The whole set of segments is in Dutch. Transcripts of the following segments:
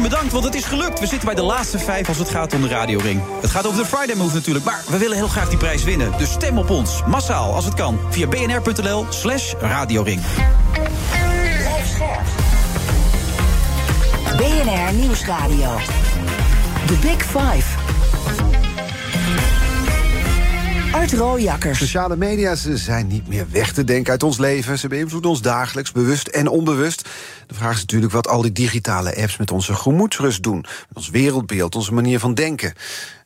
Bedankt, want het is gelukt. We zitten bij de laatste vijf als het gaat om de radioring. Het gaat over de Friday Move natuurlijk, maar we willen heel graag die prijs winnen. Dus stem op ons, massaal als het kan, via bnr.nl slash radioring. BNR Nieuwsradio. The Big Five. Art Rooijakkers. Sociale media ze zijn niet meer weg te denken uit ons leven. Ze beïnvloeden ons dagelijks, bewust en onbewust. De vraag is natuurlijk wat al die digitale apps met onze gemoedsrust doen. Met ons wereldbeeld, onze manier van denken.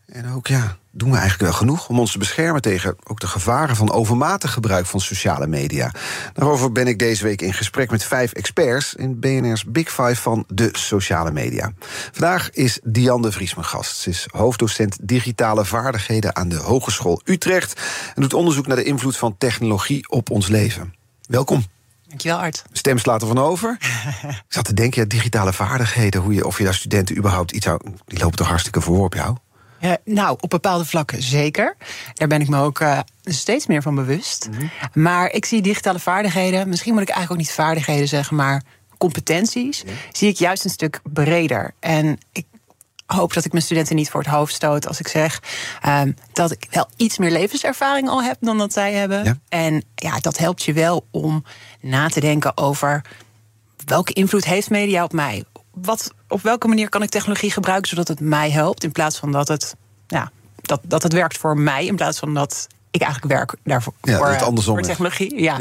En ook ja, doen we eigenlijk wel genoeg om ons te beschermen tegen ook de gevaren van overmatig gebruik van sociale media. Daarover ben ik deze week in gesprek met vijf experts in BNR's Big Five van de sociale media. Vandaag is Diane de Vries mijn gast. Ze is hoofddocent digitale vaardigheden aan de Hogeschool Utrecht en doet onderzoek naar de invloed van technologie op ons leven. Welkom. Dankjewel, Art. Stem slaat ervan over. ik zat te denken, ja, digitale vaardigheden, hoe je, of je daar studenten überhaupt iets zou. Die lopen toch hartstikke voor op jou? Uh, nou, op bepaalde vlakken zeker. Daar ben ik me ook uh, steeds meer van bewust. Mm -hmm. Maar ik zie digitale vaardigheden, misschien moet ik eigenlijk ook niet vaardigheden zeggen, maar competenties, zie ik juist een stuk breder. En ik hoop dat ik mijn studenten niet voor het hoofd stoot als ik zeg um, dat ik wel iets meer levenservaring al heb dan dat zij hebben. Ja. En ja, dat helpt je wel om na te denken over welke invloed heeft media op mij? Wat, op welke manier kan ik technologie gebruiken zodat het mij helpt, in plaats van dat het, ja, dat, dat het werkt voor mij, in plaats van dat ik eigenlijk werk daarvoor ja, voor, het voor technologie. Ja.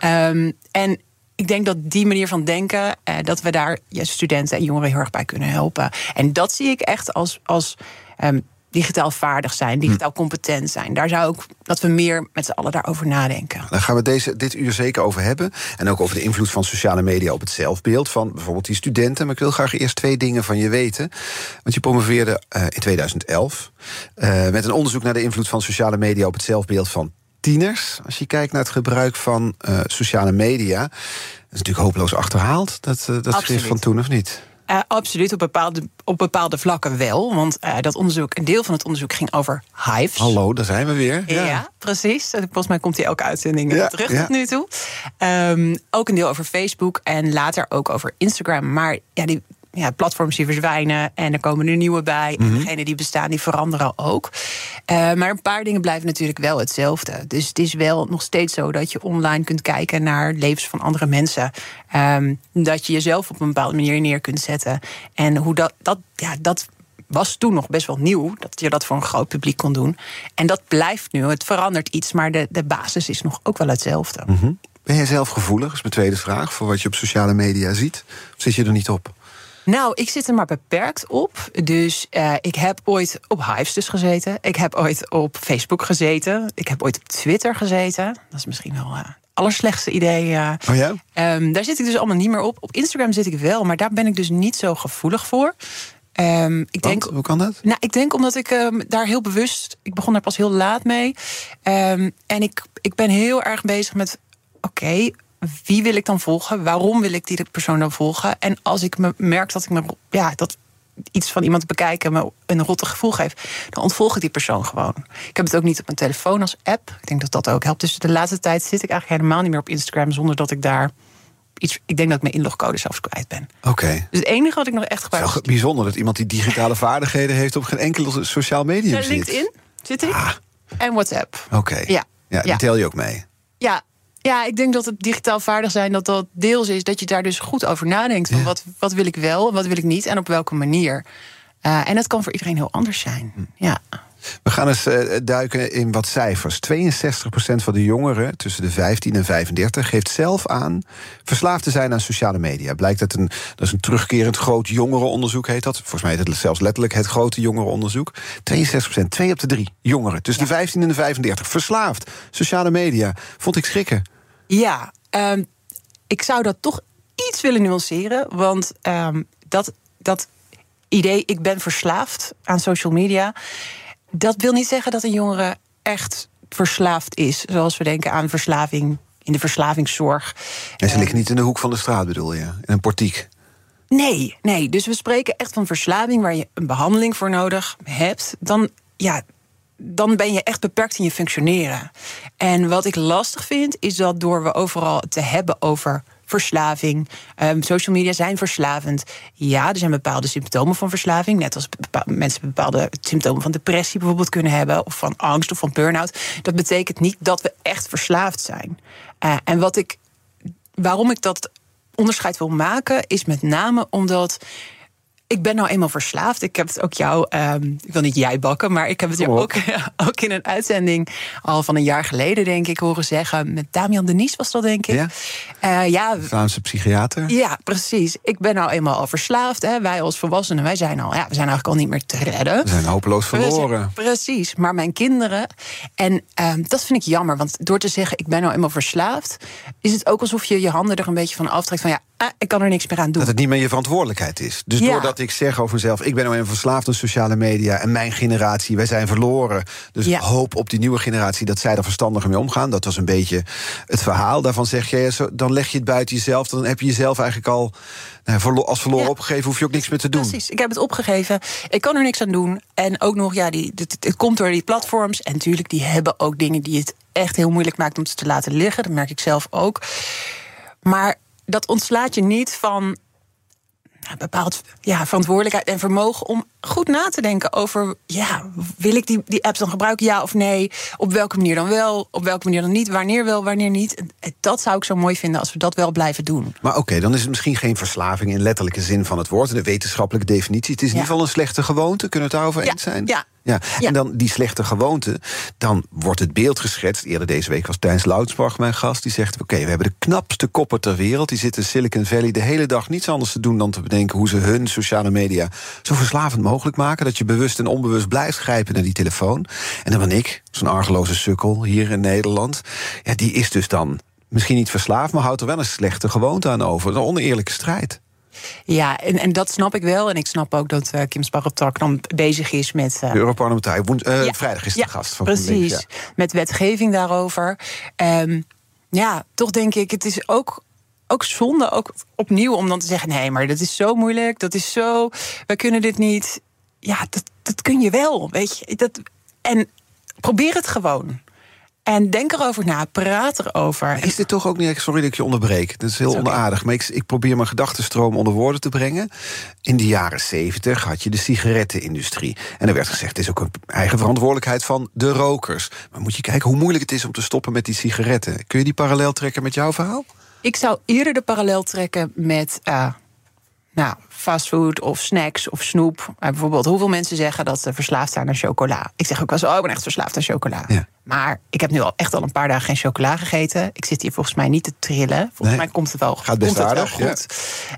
ja. Um, en ik denk dat die manier van denken, eh, dat we daar ja, studenten en jongeren heel erg bij kunnen helpen. En dat zie ik echt als, als um, digitaal vaardig zijn, digitaal competent zijn. Daar zou ik dat we meer met z'n allen daarover nadenken. Daar gaan we deze, dit uur zeker over hebben. En ook over de invloed van sociale media op het zelfbeeld van bijvoorbeeld die studenten. Maar ik wil graag eerst twee dingen van je weten. Want je promoveerde uh, in 2011 uh, met een onderzoek naar de invloed van sociale media op het zelfbeeld van tieners. Als je kijkt naar het gebruik van uh, sociale media. Dat is natuurlijk hopeloos achterhaald, dat, dat schrift van toen, of niet? Uh, absoluut, op bepaalde, op bepaalde vlakken wel. Want uh, dat onderzoek, een deel van het onderzoek ging over hives. Hallo, daar zijn we weer. Ja, ja precies. Volgens mij komt hij elke uitzending ja, terug ja. tot nu toe. Um, ook een deel over Facebook en later ook over Instagram. Maar ja, die ja, platforms die verzwijnen en er komen er nieuwe bij. Mm -hmm. En degenen die bestaan, die veranderen ook. Uh, maar een paar dingen blijven natuurlijk wel hetzelfde. Dus het is wel nog steeds zo dat je online kunt kijken naar levens van andere mensen. Um, dat je jezelf op een bepaalde manier neer kunt zetten. En hoe dat, dat, ja, dat was toen nog best wel nieuw, dat je dat voor een groot publiek kon doen. En dat blijft nu. Het verandert iets, maar de, de basis is nog ook wel hetzelfde. -hmm. Ben jij zelf gevoelig, is mijn tweede vraag, voor wat je op sociale media ziet? Of zit je er niet op? Nou, ik zit er maar beperkt op. Dus uh, ik heb ooit op Hives dus gezeten. Ik heb ooit op Facebook gezeten. Ik heb ooit op Twitter gezeten. Dat is misschien wel uh, allerslechtste idee. Uh. Oh ja? Um, daar zit ik dus allemaal niet meer op. Op Instagram zit ik wel, maar daar ben ik dus niet zo gevoelig voor. Um, ik Want, denk, hoe kan dat? Nou, ik denk omdat ik um, daar heel bewust... Ik begon daar pas heel laat mee. en ik, ik ben heel erg bezig met... Oké, okay, wie wil ik dan volgen? Waarom wil ik die persoon dan volgen? En als ik me merk dat ik me ja, dat iets van iemand bekijken me een rotte gevoel geeft, dan ontvolg ik die persoon gewoon. Ik heb het ook niet op mijn telefoon als app. Ik denk dat dat ook helpt. Dus de laatste tijd zit ik eigenlijk helemaal niet meer op Instagram zonder dat ik daar iets. Ik denk dat ik mijn inlogcode zelfs kwijt ben. Oké. Okay. Dus het enige wat ik nog echt gebruik. Het is bijzonder dat iemand die digitale vaardigheden heeft op geen enkele sociaal medium ja, zit. LinkedIn zit ik. Ah. En WhatsApp. Oké. Okay. Ja. ja. Die ja. tel je ook mee. Ja, ja, ik denk dat het digitaal vaardig zijn, dat dat deels is dat je daar dus goed over nadenkt. Van Ja. wat, wat wil ik wel, wat wil ik niet en op welke manier. Uh, en dat kan voor iedereen heel anders zijn. Ja. We gaan eens uh, duiken in wat cijfers. 62% van de jongeren tussen de 15 en 35 geeft zelf aan verslaafd te zijn aan sociale media. Blijkt dat een, dat is een terugkerend groot jongerenonderzoek heet dat. Volgens mij heet het zelfs letterlijk het grote jongerenonderzoek. 62%, 2 op de 3 jongeren tussen de 15 en de 35 verslaafd. Sociale media. Vond ik schrikken. Ja, um, ik zou dat toch iets willen nuanceren. Want um, dat, dat idee, ik ben verslaafd aan social media. Dat wil niet zeggen dat een jongere echt verslaafd is. Zoals we denken aan verslaving in de verslavingszorg. En ze liggen niet in de hoek van de straat, bedoel je? In een portiek. Nee, nee. Dus we spreken echt van verslaving waar je een behandeling voor nodig hebt. Dan, ja, dan ben je echt beperkt in je functioneren. En wat ik lastig vind, is dat door we overal te hebben over verslaving. Um, social media zijn verslavend. Ja, er zijn bepaalde symptomen van verslaving. Net als bepa mensen bepaalde symptomen van depressie bijvoorbeeld kunnen hebben. Of van angst of van burn-out. Dat betekent niet dat we echt verslaafd zijn. Uh, en wat ik, waarom ik dat onderscheid wil maken, is met name omdat ik ben nou eenmaal verslaafd. Ik heb het ook jou, um, ik wil niet jij bakken, maar ik heb het je ook, ook in een uitzending al van een jaar geleden, denk ik, horen zeggen. Met Damian Denies was dat, denk ik. Ja, uh, ja Vlaamse psychiater. Ja, precies. Ik ben nou eenmaal al verslaafd. Hè. Wij als volwassenen, wij zijn al, ja, we zijn eigenlijk al niet meer te redden. We zijn hopeloos verloren. Precies. Maar mijn kinderen, en um, dat vind ik jammer, want door te zeggen ik ben nou eenmaal verslaafd, is het ook alsof je je handen er een beetje van aftrekt van ja, ah, ik kan er niks meer aan doen. Dat het niet meer je verantwoordelijkheid is. Dus ja. doordat ik zeg over mezelf, ik ben nou een verslaafd aan sociale media en mijn generatie, wij zijn verloren. Dus ja. hoop op die nieuwe generatie dat zij er verstandiger mee omgaan. Dat was een beetje het verhaal. Daarvan zeg je, dan leg je het buiten jezelf, dan heb je jezelf eigenlijk al nou, als verloren ja. opgegeven, hoef je ook niks meer te doen. Precies, ik heb het opgegeven. Ik kan er niks aan doen. En ook nog, ja, die, het, het komt door die platforms. En natuurlijk, die hebben ook dingen die het echt heel moeilijk maakt om ze te laten liggen. Dat merk ik zelf ook. Maar dat ontslaat je niet van bepaald ja, verantwoordelijkheid en vermogen om goed na te denken over: ja, wil ik die, die apps dan gebruiken, ja of nee? Op welke manier dan wel, op welke manier dan niet? Wanneer wel, wanneer niet? Dat zou ik zo mooi vinden als we dat wel blijven doen. Maar oké, okay, dan is het misschien geen verslaving in letterlijke zin van het woord, de wetenschappelijke definitie. Het is in ieder geval een slechte gewoonte. Kunnen we het daarover ja, eens zijn? Ja, ja, en dan die slechte gewoonte, dan wordt het beeld geschetst. Eerder deze week was Tijns Loudsbach mijn gast. Die zegt, oké, okay, we hebben de knapste koppen ter wereld. Die zitten in Silicon Valley de hele dag niets anders te doen... dan te bedenken hoe ze hun sociale media zo verslavend mogelijk maken... dat je bewust en onbewust blijft grijpen naar die telefoon. En dan ben ik, zo'n argeloze sukkel hier in Nederland... ja, die is dus dan misschien niet verslaafd... maar houdt er wel een slechte gewoonte aan over. Een oneerlijke strijd. Ja, en, en dat snap ik wel. En ik snap ook dat uh, Kim Sparretak dan bezig is met... Uh, de Europarlementariër. Uh, ja, vrijdag is de ja, gast van Precies, ja. met wetgeving daarover. Um, ja, toch denk ik, het is ook ook zonde, ook opnieuw om dan te zeggen: nee, maar dat is zo moeilijk, dat is zo, wij kunnen dit niet. Ja, dat, dat kun je wel, weet je. Dat, en probeer het gewoon. En denk erover na, praat erover. Is dit toch ook niet... Sorry dat ik je onderbreek, dat is heel onaardig... maar ik, ik, probeer mijn gedachtenstroom onder woorden te brengen. In de jaren zeventig had je de sigarettenindustrie. En er werd gezegd, het is ook een eigen verantwoordelijkheid van de rokers. Maar moet je kijken hoe moeilijk het is om te stoppen met die sigaretten. Kun je die parallel trekken met jouw verhaal? Ik zou eerder de parallel trekken met... Uh, nou, fastfood of snacks of snoep. Bijvoorbeeld, hoeveel mensen zeggen dat ze verslaafd zijn aan chocola? Ik zeg ook wel zo, oh, ik ben echt verslaafd aan chocola. Ja. Maar ik heb nu al echt al een paar dagen geen chocola gegeten. Ik zit hier volgens mij niet te trillen. Volgens nee. mij komt het wel, Gaat best komt het aardig, wel goed.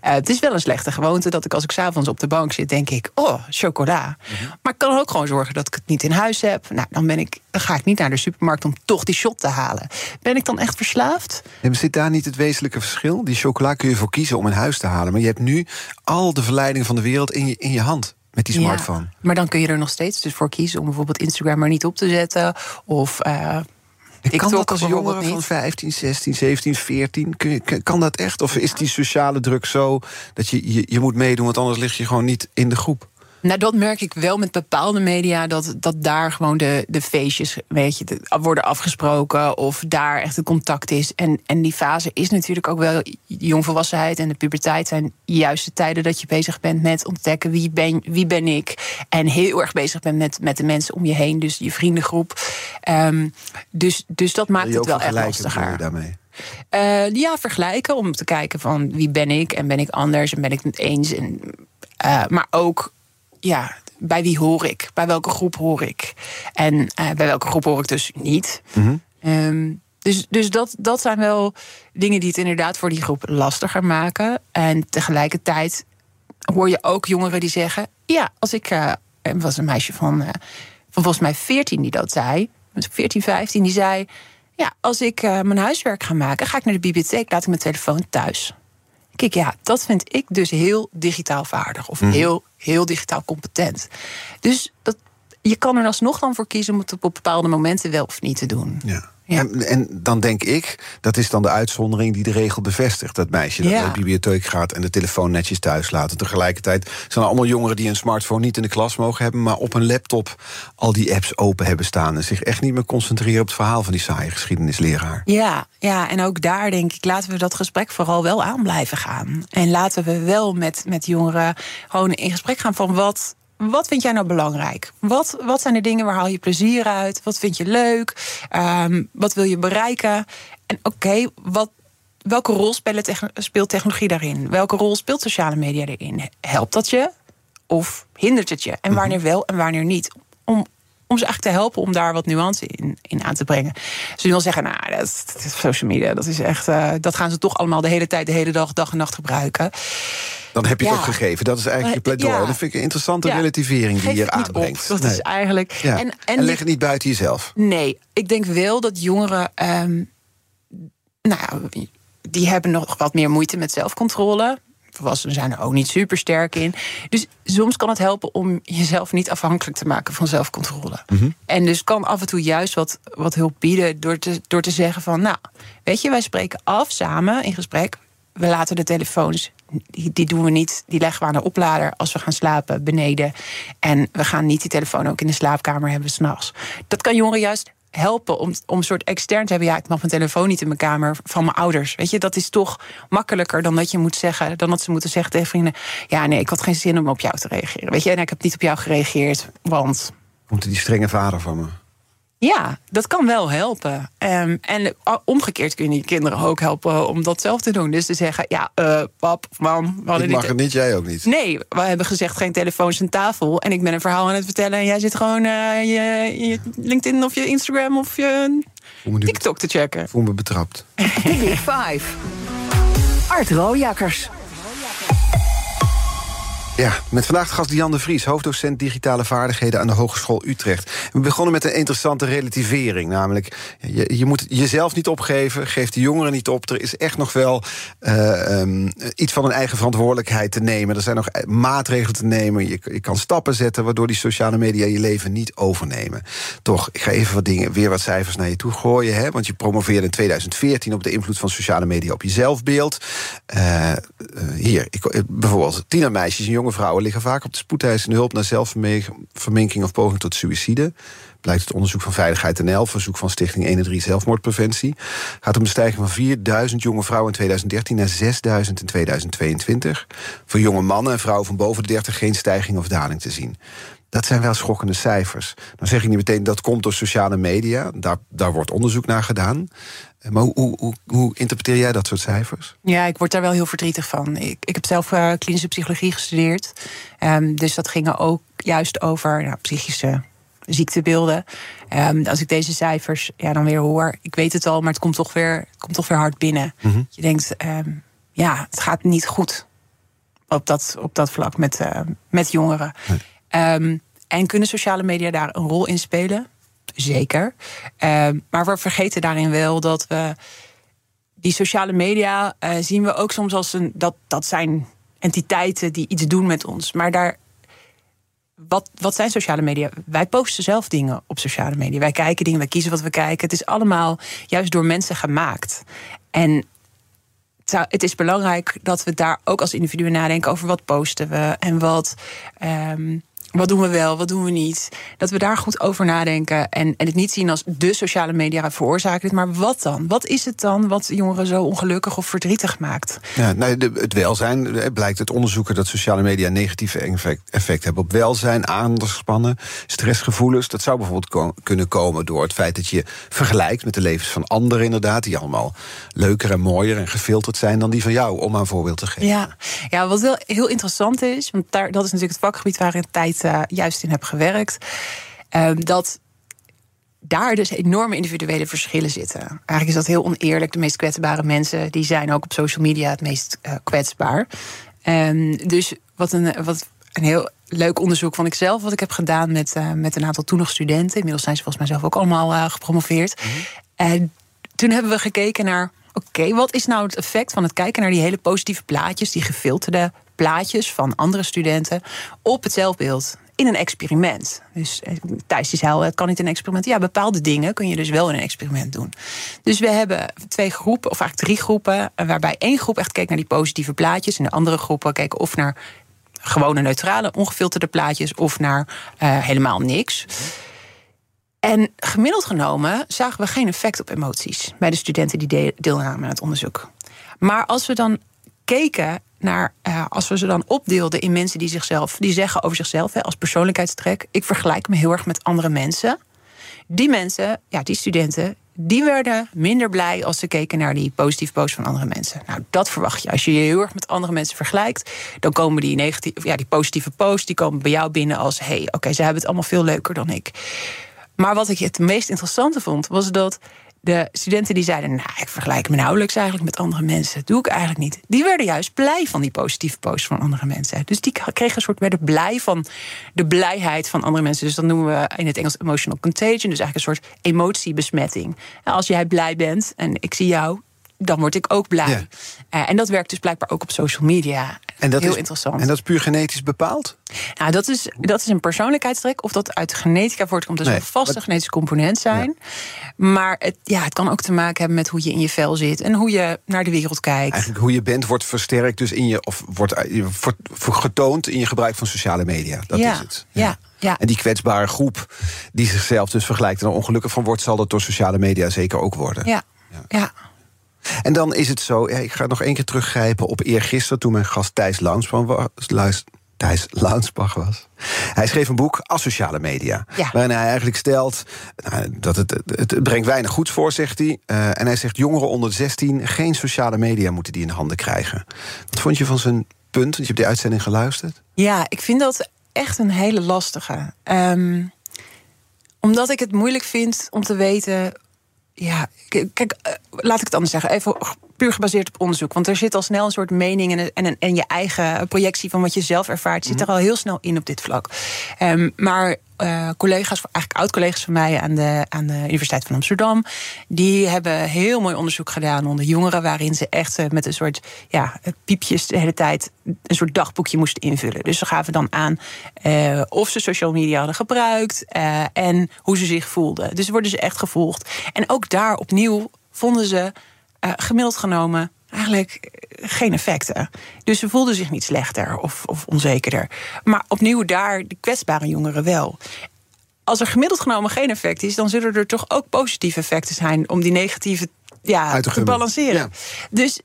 Ja. Uh, het is wel een slechte gewoonte dat ik als ik s'avonds op de bank zit, denk ik, oh, chocola. Mm -hmm. Maar ik kan ook gewoon zorgen dat ik het niet in huis heb. Nou, dan, ben ik, dan ga ik niet naar de supermarkt om toch die shot te halen. Ben ik dan echt verslaafd? Nee, zit daar niet het wezenlijke verschil? Die chocola kun je voor kiezen om in huis te halen. Maar je hebt nu al de verleiding van de wereld in je, in je hand met die smartphone. Ja, maar dan kun je er nog steeds dus voor kiezen om bijvoorbeeld Instagram maar niet op te zetten. Of uh, ik kan dat als jongere van 15, 16, 17, 14? Kun je, kan dat echt? Of is die sociale druk zo dat je, je, je moet meedoen, want anders lig je gewoon niet in de groep? Nou, dat merk ik wel met bepaalde media. Dat, dat daar gewoon de, de feestjes weet je, worden afgesproken. Of daar echt een contact is. En, en die fase is natuurlijk ook wel. Jongvolwassenheid en de puberteit zijn juist de tijden dat je bezig bent met ontdekken wie ben, wie ben ik. En heel erg bezig bent met, met de mensen om je heen. Dus je vriendengroep. Um, dus, dus dat maakt het wel echt lastiger. Daarmee? Uh, ja, vergelijken om te kijken van wie ben ik en ben ik anders en ben ik het eens. En, uh, maar ook ja, bij wie hoor ik? Bij welke groep hoor ik? En uh, bij welke groep hoor ik dus niet? Mm -hmm. um, dus dus dat, dat zijn wel dingen die het inderdaad voor die groep lastiger maken. En tegelijkertijd hoor je ook jongeren die zeggen: Ja, als ik. Uh, er was een meisje van, uh, van volgens mij 14 die dat zei. 14, 15, die zei: Ja, als ik uh, mijn huiswerk ga maken, ga ik naar de bibliotheek, laat ik mijn telefoon thuis. Kijk, ja, dat vind ik dus heel digitaal vaardig. Of Mhm. heel, heel digitaal competent. Dus dat, je kan er alsnog dan voor kiezen om het op bepaalde momenten wel of niet te doen. Ja. Ja. En, en dan denk ik, dat is dan de uitzondering die de regel bevestigt. Dat meisje dat Ja. naar de bibliotheek gaat en de telefoon netjes thuis laat. En tegelijkertijd zijn er allemaal jongeren die een smartphone niet in de klas mogen hebben, maar op een laptop al die apps open hebben staan. En zich echt niet meer concentreren op het verhaal van die saaie geschiedenisleraar. Ja, ja, en ook daar denk ik, laten we dat gesprek vooral wel aan blijven gaan. En laten we wel met, met jongeren gewoon in gesprek gaan van wat. Wat vind jij nou belangrijk? Wat, wat zijn de dingen waar haal je plezier uit? Wat vind je leuk? Ehm, wat wil je bereiken? En oké, wat welke rol speelt technologie daarin? Welke rol speelt sociale media erin? Helpt dat je of hindert het je? En wanneer wel en wanneer niet? Om, om ze eigenlijk te helpen om daar wat nuance in, in aan te brengen. Ze wil zeggen, nou, dat is, dat is social media, dat is echt, eh, dat gaan ze toch allemaal de hele tijd, de hele dag, dag en nacht gebruiken. Dan heb je het Ja. ook gegeven. Dat is eigenlijk je pleidooi. ja. Dat vind ik een interessante Ja. relativering die Geef je hier aanbrengt. op. Dat is eigenlijk. Ja. En, En, en, leg het niet buiten jezelf. Nee, ik denk wel dat jongeren. ehm, nou ja, die hebben nog wat meer moeite met zelfcontrole. Volwassenen zijn er ook niet super sterk in. Dus soms kan het helpen om jezelf niet afhankelijk te maken van zelfcontrole. En dus kan af en toe juist wat, wat hulp bieden door te, door te zeggen van... nou, weet je, wij spreken af samen in gesprek. We laten de telefoons, die, die doen we niet, die leggen we aan de oplader... als we gaan slapen beneden. En we gaan niet die telefoon ook in de slaapkamer hebben s'nachts. Dat kan jongeren juist helpen om, om een soort extern te hebben. Ja, ik mag mijn telefoon niet in mijn kamer van mijn ouders. Weet je, dat is toch makkelijker dan dat je moet zeggen, dan dat ze moeten zeggen tegen vrienden: Ja, nee, ik had geen zin om op jou te reageren. Weet je, en ik heb niet op jou gereageerd, want. Die strenge vader van me. Ja, dat kan wel helpen. Ehm, en omgekeerd kun je je kinderen ook helpen om dat zelf te doen. Dus te zeggen: Ja, eh, pap of mam, we hadden Ik mag niet. het niet, jij ook niet. Nee, we hebben gezegd geen telefoons aan tafel. En ik ben een verhaal aan het vertellen. En jij zit gewoon eh, je, je LinkedIn of je Instagram of je TikTok te checken. voel me betrapt. The Big Five. Art Rooijakkers. Ja, met vandaag de gast Jan de Vries, hoofddocent digitale vaardigheden aan de Hogeschool Utrecht. We begonnen met een interessante relativering, namelijk je, moet jezelf niet opgeven, geef de jongeren niet op. Er is echt nog wel eh, ehm, iets van een eigen verantwoordelijkheid te nemen. Er zijn nog maatregelen te nemen. Je, je kan stappen zetten waardoor die sociale media je leven niet overnemen. Toch, ik ga even wat dingen, weer wat cijfers naar je toe gooien. Hè, want je promoveerde in 2014 op de invloed van sociale media op je zelfbeeld. Eh, eh, hier, ik, eh, bijvoorbeeld tienermeisjes en jonge vrouwen liggen vaak op de spoedeisende hulp naar zelfverminking of poging tot suïcide. Blijkt het onderzoek van Veiligheid NL, verzoek van Stichting 1 en 3 Zelfmoordpreventie. Gaat om een stijging van 4000 jonge vrouwen in 2013 naar 6000 in 2022. Voor jonge mannen en vrouwen van boven de 30 geen stijging of daling te zien. Dat zijn wel schokkende cijfers. Dan zeg ik niet meteen dat komt door sociale media. Daar, daar wordt onderzoek naar gedaan. Eh, Maar hoe, hoe, hoe, hoe interpreteer jij dat soort cijfers? Ja, ik word daar wel heel verdrietig van. Ik, ik heb zelf eh, klinische psychologie gestudeerd. Ehm, dus dat ging ook juist over nou, psychische ziektebeelden. Ehm, als ik deze cijfers ja, dan weer hoor, ik weet het al, maar het komt toch weer, het komt toch weer hard binnen. Je denkt, ehm, ja, het gaat niet goed op dat, op dat vlak met, eh, met jongeren. En kunnen sociale media daar een rol in spelen? Zeker. Ehm, maar we vergeten daarin wel dat we die sociale media eh, zien we ook soms als een. Dat, dat zijn entiteiten die iets doen met ons. Maar daar. Wat, wat zijn sociale media? Wij posten zelf dingen op sociale media. Wij kijken dingen, wij kiezen wat we kijken. Het is allemaal juist door mensen gemaakt. En het is belangrijk dat we daar ook als individuen nadenken over wat posten we en wat. ehm, wat doen we wel, wat doen we niet? Dat we daar goed over nadenken. En, en het niet zien als de sociale media veroorzaken dit. Maar wat dan? Wat is het dan wat jongeren zo ongelukkig of verdrietig maakt? Ja, nou, de- het welzijn eh, blijkt uit onderzoeken dat sociale media een negatief effect, effect hebben op welzijn, aandachtspannen, stressgevoelens. Dat zou bijvoorbeeld ko- kunnen komen door het feit dat je vergelijkt met de levens van anderen, inderdaad, die allemaal leuker en mooier en gefilterd zijn dan die van jou, om een voorbeeld te geven. Ja, ja wat wel heel interessant is, want daar, dat is natuurlijk het vakgebied waar ik tijd eh, juist in heb gewerkt. ehm, dat daar dus enorme individuele verschillen zitten. Eigenlijk is dat heel oneerlijk. De meest kwetsbare mensen die zijn ook op social media het meest eh, kwetsbaar. Ehm, dus wat een, wat een heel leuk onderzoek vond ik zelf, wat ik heb gedaan met, eh, met een aantal toen nog studenten. Inmiddels zijn ze volgens mij zelf ook allemaal gepromoveerd. En toen hebben we gekeken naar. Oké, wat is nou het effect van het kijken naar die hele positieve plaatjes, die gefilterde plaatjes van andere studenten op het zelfbeeld? in een experiment. Dus eh, Thijs die zei het kan niet een experiment. Ja, bepaalde dingen kun je dus wel in een experiment doen. Dus we hebben twee groepen, of eigenlijk drie groepen... eh, waarbij één groep echt keek naar die positieve plaatjes... en de andere groepen keken of naar gewone neutrale, ongefilterde plaatjes... of naar eh, helemaal niks. En gemiddeld genomen zagen we geen effect op emoties... bij de studenten die de- deelnamen aan het onderzoek. Maar als we dan keken naar, eh, als we ze dan opdeelden in mensen die zichzelf, die zeggen over zichzelf hè, als persoonlijkheidstrek: ik vergelijk me heel erg met andere mensen. Die mensen, ja, die studenten, die werden minder blij als ze keken naar die positieve posts van andere mensen. Nou, dat verwacht je. Als je je heel erg met andere mensen vergelijkt, dan komen die, negatieve, ja, die positieve posts die komen bij jou binnen als: hé, hey, oké, ze hebben het allemaal veel leuker dan ik. Maar wat ik het meest interessante vond, was dat de studenten die zeiden: Nou, ik vergelijk me nauwelijks eigenlijk met andere mensen. Dat doe ik eigenlijk niet. Die werden juist blij van die positieve posts van andere mensen. Dus die kregen een soort werden blij van de blijheid van andere mensen. Dus dat noemen we in het Engels emotional contagion. Dus eigenlijk een soort emotiebesmetting. Als jij blij bent en ik zie jou. Dan word ik ook blij. Ja. Eh, en dat werkt dus blijkbaar ook op social media. En dat Heel is, interessant. En dat is puur genetisch bepaald? Nou, dat is, dat is een persoonlijkheidstrek. Of dat uit de genetica voortkomt, dat zal Nee, een vaste maar- genetische component zijn. Maar het, ja, het kan ook te maken hebben met hoe je in je vel zit en hoe je naar de wereld kijkt. Eigenlijk hoe je bent wordt versterkt dus in je, of wordt eh, wordt getoond in je gebruik van sociale media. Dat ja, is het. Ja, ja. En die kwetsbare groep die zichzelf dus vergelijkt en er ongelukkig van wordt, zal dat door sociale media zeker ook worden. ja, ja. En dan is het zo, ik ga nog één keer teruggrijpen op eergisteren toen mijn gast Thijs Launsbach was. Thijs Launsbach was. Hij schreef een boek, Asociale Media. Ja. Waarin hij eigenlijk stelt nou, dat het, het, brengt weinig goeds voor, zegt hij. Eh, en hij zegt jongeren onder de 16 geen sociale media moeten die in handen krijgen. Wat vond je van zijn punt? Want je hebt die uitzending geluisterd. Ja, ik vind dat echt een hele lastige. Ehm, omdat ik het moeilijk vind om te weten. Ja, kijk, eh, laat ik het anders zeggen. Even puur gebaseerd op onderzoek. Want er zit al snel een soort mening en, en, en je eigen projectie van wat je zelf ervaart, zit er al heel snel in op dit vlak. Ehm, maar eh, collega's, eigenlijk oud-collega's van mij aan de, aan de Universiteit van Amsterdam, die hebben heel mooi onderzoek gedaan onder jongeren, waarin ze echt eh, met een soort ja, piepjes de hele tijd een soort dagboekje moesten invullen. Dus ze gaven dan aan eh, of ze social media hadden gebruikt eh, en hoe ze zich voelden. Dus worden ze echt gevolgd. En ook daar opnieuw vonden ze eh, gemiddeld genomen eigenlijk geen effecten. Dus ze voelden zich niet slechter of, of onzekerder. Maar opnieuw daar de kwetsbare jongeren wel. Als er gemiddeld genomen geen effect is, dan zullen er toch ook positieve effecten zijn om die negatieve ja, te balanceren. Ja. Dus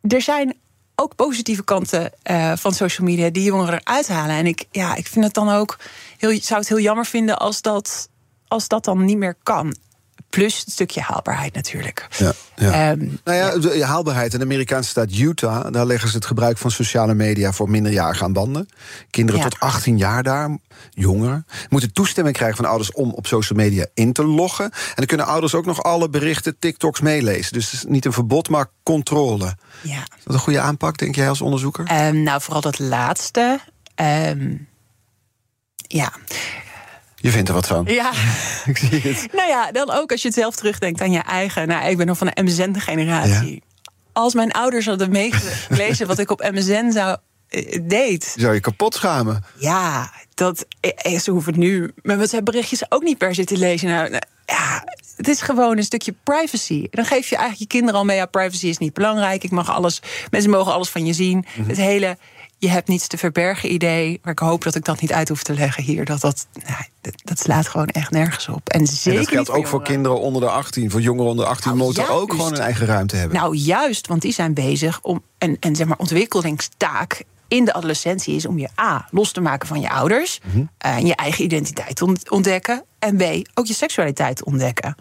er zijn ook positieve kanten eh, van social media die jongeren eruit halen. En ik, ja, ik vind het dan ook heel, zou het heel jammer vinden als dat, als dat dan niet meer kan. Plus het stukje haalbaarheid natuurlijk. Ja, ja. Ehm, Nou ja, de haalbaarheid. In de Amerikaanse staat Utah, daar leggen ze het gebruik van sociale media voor minderjarigen aan banden. Kinderen Ja. tot 18 jaar daar, jongeren, moeten toestemming krijgen van ouders om op social media in te loggen. En dan kunnen ouders ook nog alle berichten, TikToks meelezen. Dus het is niet een verbod, maar controle. ja. Is dat een goede aanpak, denk jij als onderzoeker? Ehm, nou, vooral dat laatste. Ehm, ja. Je vindt er wat van. ja. Ik zie het. Nou ja, dan ook als je het zelf terugdenkt aan je eigen. Nou, ik ben nog van de MSN-generatie. Als mijn ouders hadden meegelezen wat ik op MSN zou eh, deed. Zou je kapot schamen. Ja, dat, eh, ze hoeven het nu met WhatsApp-berichtjes ook niet per se te lezen. Nou, nou, ja, het is gewoon een stukje privacy. Dan geef je eigenlijk je kinderen al mee... ja, privacy is niet belangrijk, ik mag alles, mensen mogen alles van je zien. Het hele je hebt niets te verbergen idee... maar ik hoop dat ik dat niet uit hoef te leggen hier. Dat, dat, nou, dat, dat slaat gewoon echt nergens op. En zeker En dat geldt ook voor kinderen onder de 18. Voor jongeren onder de 18 Nou, moeten ook juist. gewoon een eigen ruimte hebben. Nou, juist, want die zijn bezig om een, een zeg maar, ontwikkelingstaak in de adolescentie is om je A los te maken van je ouders, Mhm. eh, en je eigen identiteit te ont- ontdekken, en B ook je seksualiteit te ontdekken.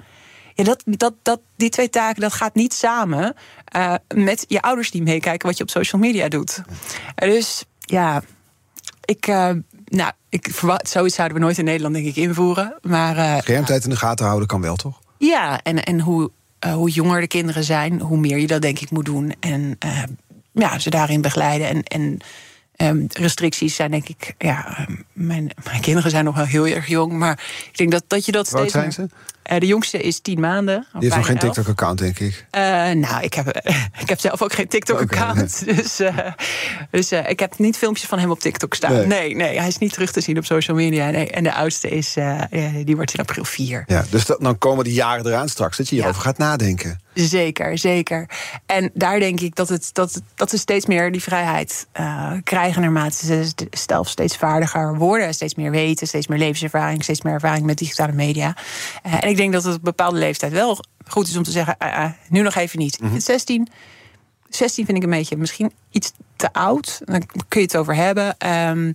Ja, dat, dat, dat, die twee taken dat gaat niet samen eh, met je ouders die meekijken wat je op social media doet. Eh, Dus ja, ik, eh, nou, ik verwacht, zoiets zouden we nooit in Nederland denk ik invoeren. Maar eh, Schermtijd in de gaten houden kan wel, toch? ja, en, en hoe, hoe jonger de kinderen zijn, hoe meer je dat denk ik moet doen. En ja, ze daarin begeleiden en, en Ehm, restricties zijn denk ik, ja, ehm, mijn, mijn kinderen zijn nog wel heel erg jong, maar ik denk dat, dat je dat oud steeds. zijn ze? Eh, de jongste is tien maanden. Die heeft nog geen. TikTok-account, denk ik. Eh, nou, ik heb, ik heb zelf ook geen TikTok-account. Dus, eh, dus ik heb niet filmpjes van hem op TikTok staan. Nee. Nee, nee, hij is niet terug te zien op social media. Nee. En de oudste is, die wordt in april vier. Ja, dus dat, dan komen die jaren eraan straks dat je hierover gaat nadenken. Zeker, zeker. En daar denk ik dat, het, dat, dat ze steeds meer die vrijheid krijgen naarmate ze zelf steeds vaardiger worden, steeds meer weten, steeds meer levenservaring, steeds meer ervaring met digitale media. En ik denk dat het op een bepaalde leeftijd wel goed is om te zeggen: ah, ah, nu nog even niet. Vind 16, 16 vind ik een beetje misschien iets te oud. Dan kun je het over hebben. Ehm,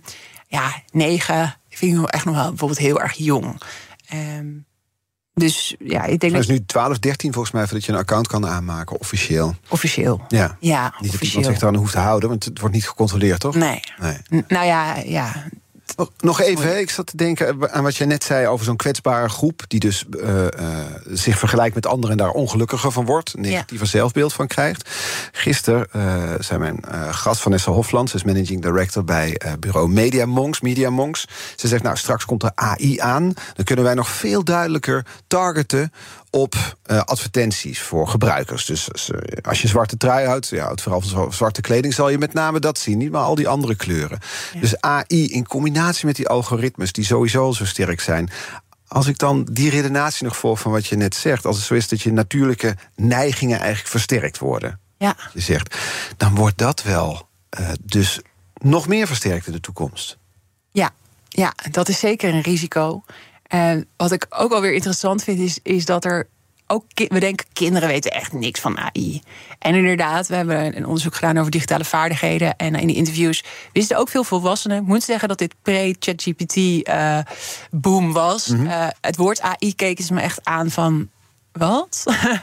ja, 9 vind ik echt nog wel bijvoorbeeld heel erg jong. Ehm, dus ja, ik denk Het is dat nu 12, 13 volgens mij voordat je een account kan aanmaken, officieel. officieel. Ja. Ja, Niet dat iemand zich daar aan hoeft te houden, want het wordt niet gecontroleerd, toch? Nee. Nee. Nou ja, ja. Nog- Nog even, ik zat te denken aan wat jij net zei over zo'n kwetsbare groep... die dus eh, eh, zich vergelijkt met anderen en daar ongelukkiger van wordt... negatiever zelfbeeld van krijgt. Gisteren eh, zei mijn gast Vanessa Hofland... ze is managing director bij bureau Media Monks, Media Monks. Ze zegt, nou, straks komt er AI aan... dan kunnen wij nog veel duidelijker targeten op eh, advertenties voor gebruikers. Dus als, eh, je zwarte trui houdt, ja, houdt vooral van zwa- zwarte kleding... zal je met name dat zien, niet maar al die andere kleuren. Dus AI in combinatie met die algoritmes... die sowieso al zo sterk zijn... Als ik dan die redenatie nog volg van wat je net zegt... als het zo is dat je natuurlijke neigingen eigenlijk versterkt worden... Ja. je zegt, dan wordt dat wel eh, dus nog meer versterkt in de toekomst. Ja, ja, dat is zeker een risico. En wat ik ook alweer interessant vind, is, is dat er ook. We denken, kinderen weten echt niks van AI. En inderdaad, we hebben een onderzoek gedaan over digitale vaardigheden. En in die interviews wisten ook veel volwassenen. Ik moet zeggen dat dit pre-ChatGPT-boom was. Eh, het woord AI keken ze me echt aan van. Wat?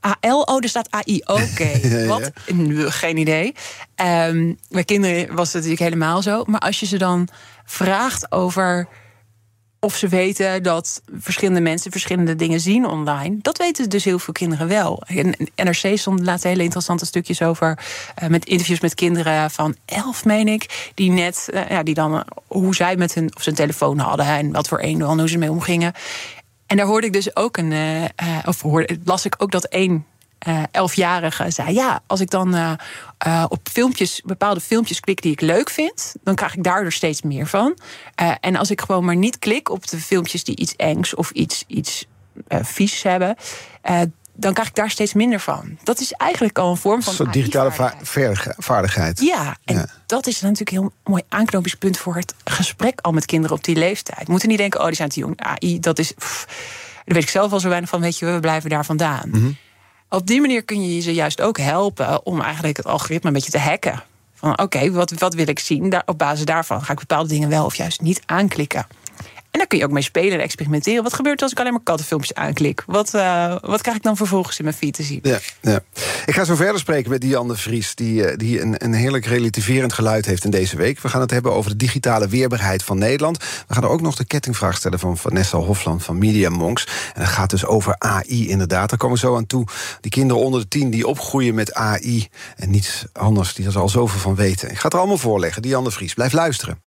AL? Oh, er staat AI. Oké. Ja, ja. Wat? Geen idee. Ehm bij kinderen was het natuurlijk helemaal zo. Maar als je ze dan vraagt over of ze weten dat verschillende mensen verschillende dingen zien online. Dat weten dus heel veel kinderen wel. En NRC stond laatst hele interessante stukjes over. eh, met interviews met kinderen van elf, meen ik. Die net, eh, ja, die dan eh, hoe zij met hun, of een telefoon hadden. En wat voor een en hoe ze ermee omgingen. En daar hoorde ik dus ook een. of las ik ook dat één eh, elfjarige zei: Ja, als ik dan eh, eh, op filmpjes, bepaalde filmpjes klik die ik leuk vind, dan krijg ik daardoor steeds meer van. En als ik gewoon maar niet klik op de filmpjes die iets engs of iets, iets vies hebben, dan krijg ik daar steeds minder van. Dat is eigenlijk al een vorm Een van. soort digitale vaardigheid. Ja, en Ja. dat is natuurlijk een heel mooi aanknopingspunt voor het gesprek al met kinderen op die leeftijd. We moeten niet denken, oh, die zijn te jong. AI, dat is. pff, daar weet ik zelf al zo weinig van, weet je, we blijven daar vandaan. Mhm. Op die manier kun je ze juist ook helpen om eigenlijk het algoritme een beetje te hacken. Van oké, wat, wat wil ik zien? Daar, op basis daarvan ga ik bepaalde dingen wel of juist niet aanklikken. En daar kun je ook mee spelen en experimenteren. Wat gebeurt er als ik alleen maar kattenfilmpjes aanklik? Wat, eh, wat krijg ik dan vervolgens in mijn feed te zien? Ja, ja. Ik ga zo verder spreken met Diane Vries... die, eh, die een, een heerlijk relativerend geluid heeft in deze week. We gaan het hebben over de digitale weerbaarheid van Nederland. We gaan er ook nog de kettingvraag stellen van Vanessa Hofland van Media Monks. En dat gaat dus over AI inderdaad. Daar komen we zo aan toe. Die kinderen onder de tien die opgroeien met AI... en niets anders, die er al zoveel van weten. Ik ga het er allemaal voorleggen. Diane Vries, blijf luisteren.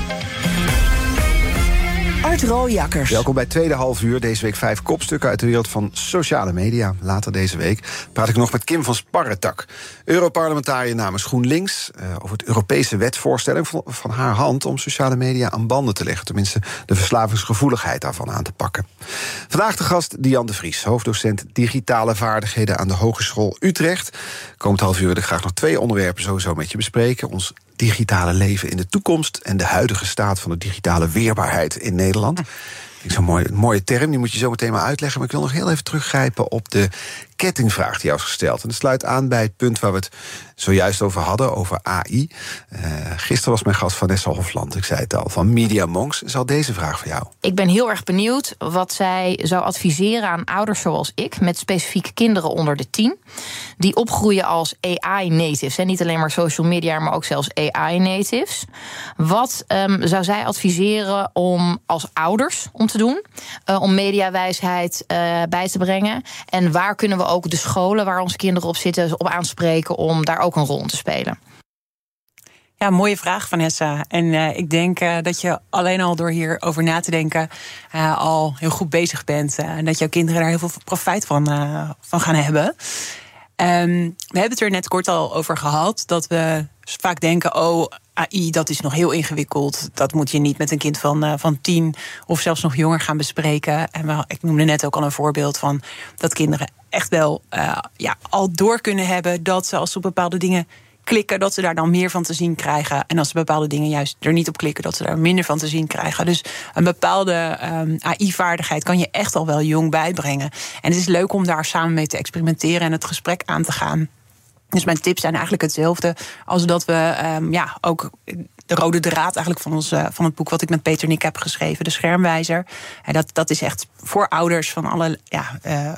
Art Rooijakkers. Welkom bij tweede half uur. Deze week vijf kopstukken uit de wereld van sociale media. Later deze week praat ik nog met Kim van Sparretak. Europarlementariër namens GroenLinks. eh, over het Europese wetsvoorstel van, van haar hand... om sociale media aan banden te leggen. Tenminste, de verslavingsgevoeligheid daarvan aan te pakken. Vandaag de gast Diane de Vries. Hoofddocent digitale vaardigheden aan de Hogeschool Utrecht. Komend half uur wil ik graag nog twee onderwerpen sowieso met je bespreken. Ons digitale leven in de toekomst... en de huidige staat van de digitale weerbaarheid in Nederland. Ik zo'n mooie, mooie term, die moet je zo meteen maar uitleggen. Maar ik wil nog heel even teruggrijpen op de kettingvraag die jou is gesteld. En dat sluit aan bij het punt waar we het zojuist over hadden, over AI. Uh, gisteren was mijn gast Vanessa Hofland, ik zei het al, van Media Monks. Is al deze vraag voor jou? Ik ben heel erg benieuwd wat zij zou adviseren aan ouders zoals ik... met specifiek kinderen onder de tien... die opgroeien als AI-natives. En niet alleen maar social media, maar ook zelfs AI-natives. Wat um, zou zij adviseren om als ouders om te doen? Uh, om mediawijsheid uh, bij te brengen? En waar kunnen we ook de scholen waar onze kinderen op zitten... op aanspreken om daar ook een rol te spelen? Ja, mooie vraag, Vanessa. En uh, ik denk uh, dat je alleen al door hierover na te denken uh, al heel goed bezig bent. en dat jouw kinderen daar heel veel profijt van, van gaan hebben. Um, we hebben het er net kort al over gehad. Dat we vaak denken: oh, AI, dat is nog heel ingewikkeld. Dat moet je niet met een kind van, van tien of zelfs nog jonger gaan bespreken. En ik noemde net ook al een voorbeeld van dat kinderen echt wel uh, ja, al door kunnen hebben dat ze als ze op bepaalde dingen klikken, dat ze daar dan meer van te zien krijgen. En als ze bepaalde dingen juist er niet op klikken, dat ze daar minder van te zien krijgen. Dus een bepaalde um, AI-vaardigheid kan je echt al wel jong bijbrengen. En het is leuk om daar samen mee te experimenteren en het gesprek aan te gaan. Dus mijn tips zijn eigenlijk hetzelfde als dat we um, ja, ook de rode draad eigenlijk van, ons, uh, van het boek wat ik met Peter Nick heb geschreven, De Schermwijzer. En dat, dat is echt voor ouders van alle, ja, uh,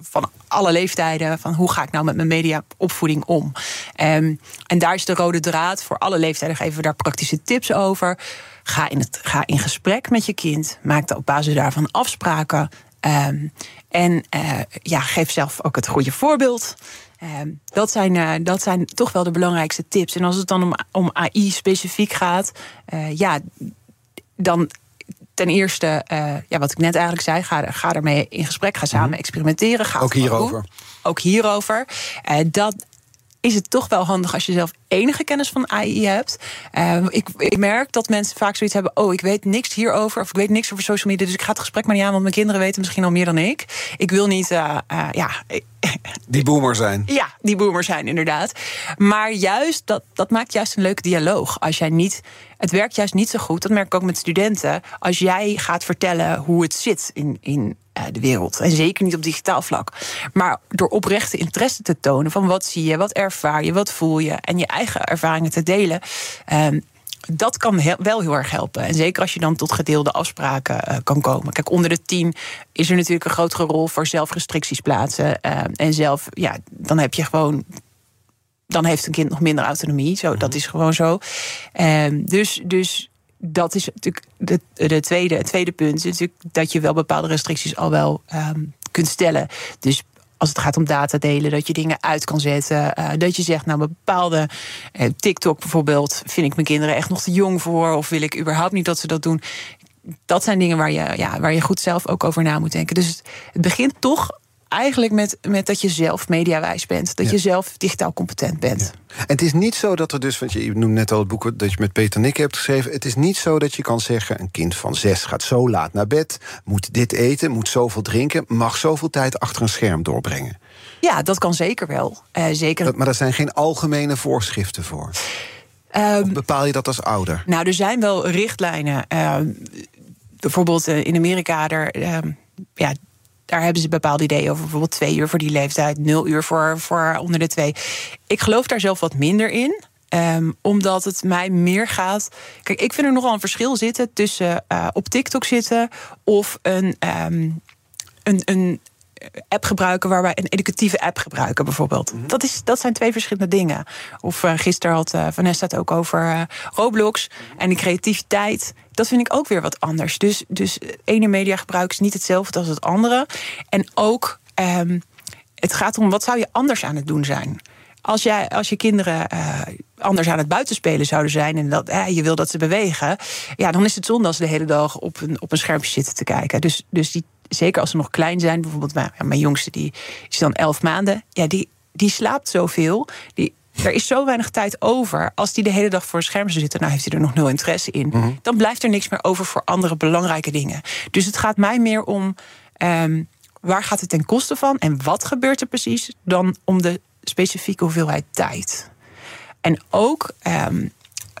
van alle leeftijden. Van hoe ga ik nou met mijn mediaopvoeding om? Um, en daar is de rode draad. Voor alle leeftijden geven we daar praktische tips over. Ga in, het, ga in gesprek met je kind. Maak op basis daarvan afspraken. Um, en uh, ja, geef zelf ook het goede voorbeeld. Ehm, dat, zijn, uh, dat zijn toch wel de belangrijkste tips. En als het dan om, om AI specifiek gaat, uh, ja, dan ten eerste, uh, ja, wat ik net eigenlijk zei, ga, ga ermee in gesprek, ga samen mhm. experimenteren. Ga ook hierover. Ook hierover. dat is het toch wel handig als je zelf enige kennis van AI hebt. Uh, ik, ik, merk dat mensen vaak zoiets hebben: oh, ik weet niks hierover, of ik weet niks over social media, dus ik ga het gesprek maar niet aan, want mijn kinderen weten misschien al meer dan ik. Ik wil niet, uh, uh, ja. Die boomer zijn. Ja, die boomer zijn, inderdaad. Maar juist, dat, dat maakt juist een leuke dialoog. Als jij niet. Het werkt juist niet zo goed, dat merk ik ook met studenten. Als jij gaat vertellen hoe het zit in, in de wereld. En zeker niet op digitaal vlak. Maar door oprechte interesse te tonen van wat zie je, wat ervaar je, wat voel je. En je eigen ervaringen te delen. Um, dat kan heel, wel heel erg helpen. En zeker als je dan tot gedeelde afspraken uh, kan komen. Kijk, onder de tien is er natuurlijk een grotere rol voor zelfrestricties plaatsen. Uh, en zelf, ja, dan heb je gewoon dan heeft een kind nog minder autonomie. Zo, dat is gewoon zo. Um, dus, dus dat is natuurlijk de, de tweede, het tweede punt. Is natuurlijk dat je wel bepaalde restricties al wel um, kunt stellen. Dus als het gaat om data delen, dat je dingen uit kan zetten. Uh, dat je zegt, nou, bepaalde uh, TikTok bijvoorbeeld, vind ik mijn kinderen echt nog te jong voor, of wil ik überhaupt niet dat ze dat doen. Dat zijn dingen waar je, ja, waar je goed zelf ook over na moet denken. Dus het begint toch eigenlijk met, met dat je zelf mediawijs bent. Dat je zelf digitaal competent bent. En het is niet zo dat er dus, want je noemde net al het boek dat je met Peter Nick hebt geschreven. Het is niet zo dat je kan zeggen: een kind van zes gaat zo laat naar bed, moet dit eten, moet zoveel drinken, mag zoveel tijd achter een scherm doorbrengen. Ja, dat kan zeker wel. Uh, zeker. maar er zijn geen algemene voorschriften voor. Um, of bepaal je dat als ouder? Nou, er zijn wel richtlijnen. Uh, bijvoorbeeld uh, in Amerika, er, ja, daar hebben ze bepaalde ideeën over. Bijvoorbeeld twee uur voor die leeftijd, nul uur voor, voor onder de twee. Ik geloof daar zelf wat minder in. Um, omdat het mij meer gaat. Kijk, ik vind er nogal een verschil zitten tussen uh, op TikTok zitten of een, um, een, een app gebruiken waarbij een educatieve app gebruiken, bijvoorbeeld. Mhm. dat, is, dat zijn twee verschillende dingen. Of uh, gisteren had uh, Vanessa het ook over uh, Roblox en die creativiteit. Dat vind ik ook weer wat anders. Dus, dus ene mediagebruik is niet hetzelfde als het andere. En ook, um, het gaat om wat zou je anders aan het doen zijn. Als, jij, als je kinderen uh, anders aan het buitenspelen zouden zijn en dat je wil dat ze bewegen, ja, dan is het zonde als ze de hele dag op een, op een schermpje zitten te kijken. Dus, dus die zeker als ze nog klein zijn, bijvoorbeeld mijn, mijn jongste, die is dan elf maanden. Ja, die, die slaapt zoveel. Die, er is zo weinig tijd over. Als die de hele dag voor een scherm zou zitten, nou heeft hij er nog nul interesse in. Mhm. Dan blijft er niks meer over voor andere belangrijke dingen. Dus het gaat mij meer om um, waar gaat het ten koste van en wat gebeurt er precies, dan om de specifieke hoeveelheid tijd. En ook um,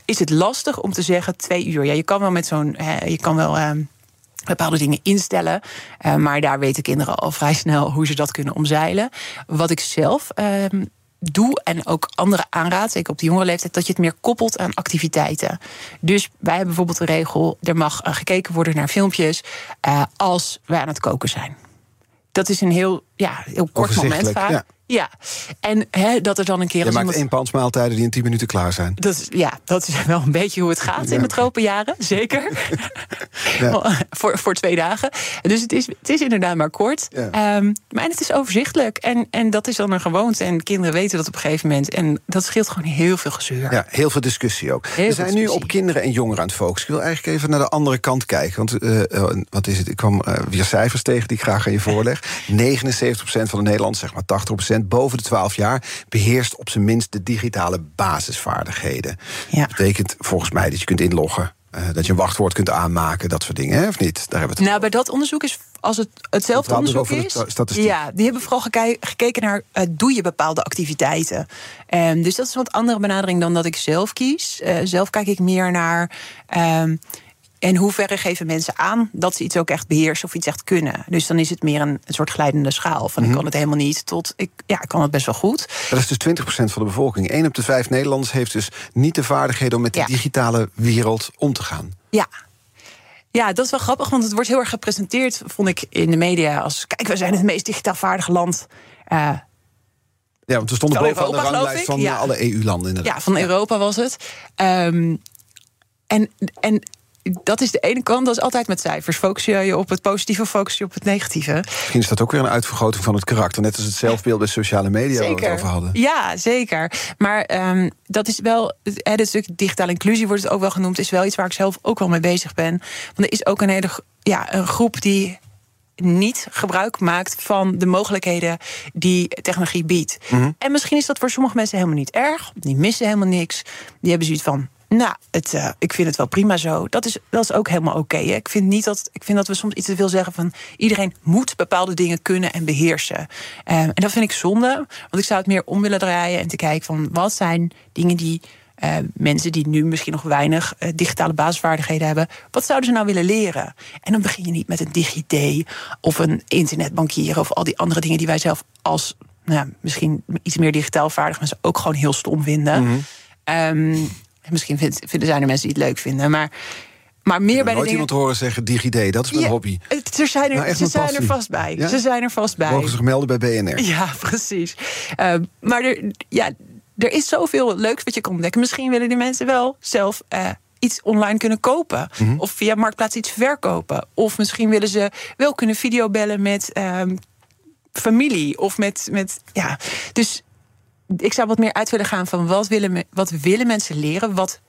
is het lastig om te zeggen twee uur. Ja, je kan wel met zo'n, je kan wel. Um, bepaalde dingen instellen. Uh, maar daar weten kinderen al vrij snel hoe ze dat kunnen omzeilen. Wat ik zelf uh, doe en ook anderen aanraad, zeker op de jongere leeftijd, dat je het meer koppelt aan activiteiten. Dus wij hebben bijvoorbeeld een regel: er mag uh, gekeken worden naar filmpjes uh, als wij aan het koken zijn. Dat is een heel, ja, heel kort moment vaak. Ja. Ja, en hè, dat er dan een keer... Je maakt iemand- één pansmaaltijden die in 10 minuten klaar zijn. dat ja, dat is wel een beetje hoe het gaat in de tropenjaren, zeker. voor, voor twee dagen. Dus het is, het is inderdaad maar kort. Ja. Ehm, maar het is overzichtelijk. En, en dat is dan een gewoonte. En kinderen weten dat op een gegeven moment. En dat scheelt gewoon heel veel gezeur. Ja, heel veel discussie ook. Heel We zijn nu op kinderen en jongeren aan het focussen. Ik wil eigenlijk even naar de andere kant kijken. Want eh, eh, wat is het? Ik kwam eh, weer cijfers tegen die ik graag aan je voorleg. 79% van de Nederlanders, zeg maar 80% boven de 12 jaar, beheerst op zijn minst de digitale basisvaardigheden. Ja. Dat betekent volgens mij dat je kunt inloggen. eh, dat je een wachtwoord kunt aanmaken, dat soort dingen, hè, of niet? Daar hebben we het Nou, bij dat onderzoek is, als het hetzelfde dus onderzoek is... sta- statistiek. Ja, die hebben vooral gekeken naar... eh, doe je bepaalde activiteiten? Ehm, dus dat is een wat andere benadering dan dat ik zelf kies. Eh, zelf kijk ik meer naar... in hoeverre geven mensen aan dat ze iets ook echt beheersen of iets echt kunnen. Dus dan is het meer een, soort glijdende schaal. Van Mhm. ik kan het helemaal niet tot ik, ja, ik kan het best wel goed. Dat is dus 20% van de bevolking. 1 op de 5 Nederlanders heeft dus niet de vaardigheden om met Ja. de digitale wereld om te gaan. Ja. Ja, dat is wel grappig, want het wordt heel erg gepresenteerd, vond ik in de media. Als kijk, we zijn het meest digitaal vaardige land. eh, Ja, want we stonden bovenaan de Europa, ranglijst van ja. alle EU-landen inderdaad. Ja, van Europa was het. Ehm, en, en dat is de ene kant, dat is altijd met cijfers. Focus je je op het positieve, focus je op het negatieve. Misschien is dat ook weer een uitvergroting van het karakter. Net als het zelfbeeld bij sociale media waar we het over hadden. Ja, zeker. Maar ehm, dat is wel, het stuk digitale inclusie wordt het ook wel genoemd, is wel iets waar ik zelf ook wel mee bezig ben. Want er is ook een hele ja, een groep die niet gebruik maakt van de mogelijkheden die technologie biedt. En misschien is dat voor sommige mensen helemaal niet erg. Die missen helemaal niks. Die hebben zoiets van. Nou, het, eh, ik vind het wel prima zo. Dat is, dat is ook helemaal oké. ik, vind niet dat, ik vind dat we soms iets te veel zeggen van... iedereen moet bepaalde dingen kunnen en beheersen. Eh, en dat vind ik zonde. Want ik zou het meer om willen draaien en te kijken van... wat zijn dingen die eh, mensen die nu misschien nog weinig digitale basisvaardigheden hebben... wat zouden ze nou willen leren? En dan begin je niet met een DigiD of een internetbankieren... of al die andere dingen die wij zelf als... Nou, misschien iets meer digitaal vaardig mensen ook gewoon heel stom vinden. Ehm, misschien vindt, vinden zijn er mensen die het leuk vinden, maar, maar meer bij de nooit dingen... iemand horen zeggen DigiD, dat is mijn Ja, hobby. het- Er zijn er, Nou, ze zijn er passie. vast bij. Ja? Ze zijn er vast bij. Mogen zich melden bij BNR. Ja, precies. Ehm, maar er, ja, er is zoveel leuks wat je kan ontdekken. Misschien willen die mensen wel zelf eh, iets online kunnen kopen. Mhm. Of via Marktplaats iets verkopen. Of misschien willen ze wel kunnen videobellen met ehm, familie. Of met, met, ja. Dus ik zou wat meer uit willen gaan van wat willen, wat willen mensen leren? Wat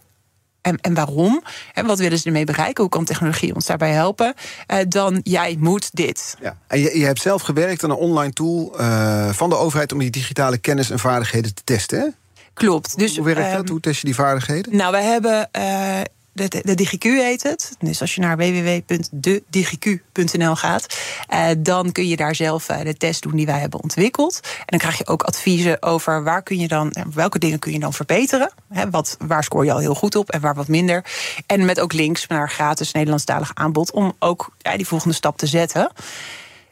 en, en waarom? En wat willen ze ermee bereiken? Hoe kan technologie ons daarbij helpen? Eh, dan jij moet dit. Ja. En je, je hebt zelf gewerkt aan een online tool eh, van de overheid om die digitale kennis en vaardigheden te testen. Hè? Klopt. Dus, Hoe werkt dat? ehm, Hoe test je die vaardigheden? Nou, wij hebben. eh, de, de, DigiQ heet het. Dus als je naar www.dedigiq.nl gaat, eh, dan kun je daar zelf eh, de test doen die wij hebben ontwikkeld. En dan krijg je ook adviezen over waar kun je dan, eh, welke dingen kun je dan verbeteren. Hè, wat, waar scoor je al heel goed op en waar wat minder. En met ook links naar gratis Nederlandstalig aanbod om ook die volgende stap te zetten.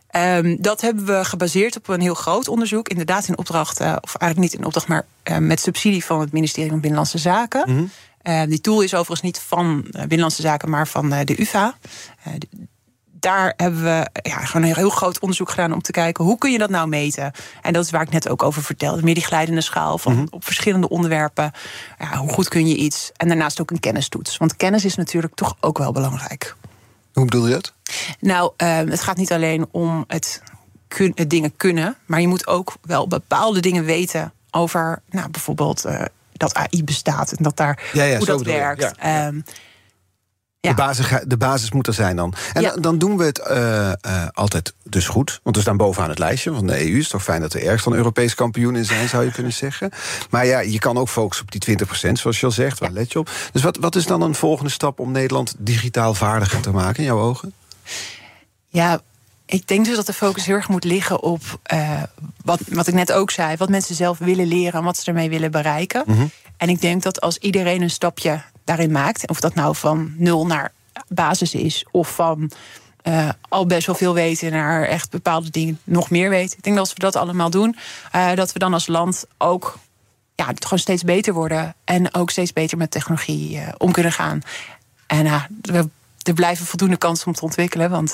Ehm, dat hebben we gebaseerd op een heel groot onderzoek. Inderdaad, in opdracht, of eigenlijk niet in opdracht, maar met subsidie van het ministerie van Binnenlandse Zaken. Eh, die tool is overigens niet van eh, Binnenlandse Zaken, maar van eh, de UVA. Eh, daar hebben we ja, gewoon een heel groot onderzoek gedaan om te kijken hoe kun je dat nou meten. En dat is waar ik net ook over vertelde. Meer die glijdende schaal van op verschillende onderwerpen. Ja, hoe goed kun je iets? En daarnaast ook een kennistoets. Want kennis is natuurlijk toch ook wel belangrijk. Hoe bedoel je dat? Nou, eh, het gaat niet alleen om het, kun- het dingen kunnen, maar je moet ook wel bepaalde dingen weten over, nou, bijvoorbeeld eh, dat AI bestaat en dat daar Ja, ja, hoe dat werkt. Ja, ja. Ehm, De, basis, de basis moet er zijn dan. En dan, dan doen we het eh, eh, altijd dus goed. Want we staan bovenaan het lijstje van de EU. is toch fijn dat we ergens dan Europees kampioen in zijn, zou je kunnen zeggen. Maar ja, je kan ook focussen op die 20% zoals je al zegt. Waar let je op? Dus wat, wat is dan een volgende stap om Nederland digitaal vaardiger te maken in jouw ogen? Ja, ik denk dus dat de focus heel erg moet liggen op eh, wat, wat ik net ook zei, wat mensen zelf willen leren en wat ze ermee willen bereiken. En ik denk dat als iedereen een stapje daarin maakt, of dat nou van nul naar basis is, of van eh, al best wel veel weten... naar echt bepaalde dingen nog meer weten. Ik denk dat als we dat allemaal doen... Uh, dat we dan als land ook ja, gewoon steeds beter worden. En ook steeds beter met technologie om kunnen gaan. En we, er blijven voldoende kansen om te ontwikkelen. Want